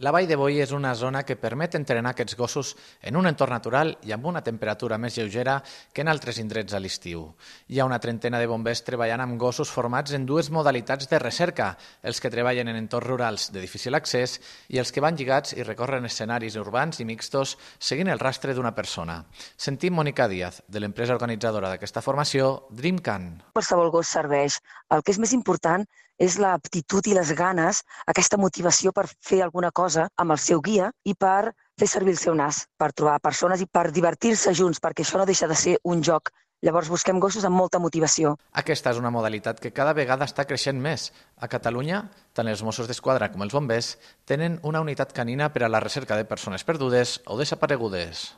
La Vall de Boi és una zona que permet entrenar aquests gossos en un entorn natural i amb una temperatura més lleugera que en altres indrets a l'estiu. Hi ha una trentena de bombers treballant amb gossos formats en dues modalitats de recerca, els que treballen en entorns rurals de difícil accés i els que van lligats i recorren escenaris urbans i mixtos seguint el rastre d'una persona. Sentim Mònica Díaz, de l'empresa organitzadora d'aquesta formació, DreamCan. Qualsevol gos serveix. El que és més important és l'aptitud i les ganes, aquesta motivació per fer alguna cosa amb el seu guia i per fer servir el seu nas, per trobar persones i per divertir-se junts, perquè això no deixa de ser un joc. Llavors busquem gossos amb molta motivació. Aquesta és una modalitat que cada vegada està creixent més. A Catalunya, tant els Mossos d'Esquadra com els bombers tenen una unitat canina per a la recerca de persones perdudes o desaparegudes.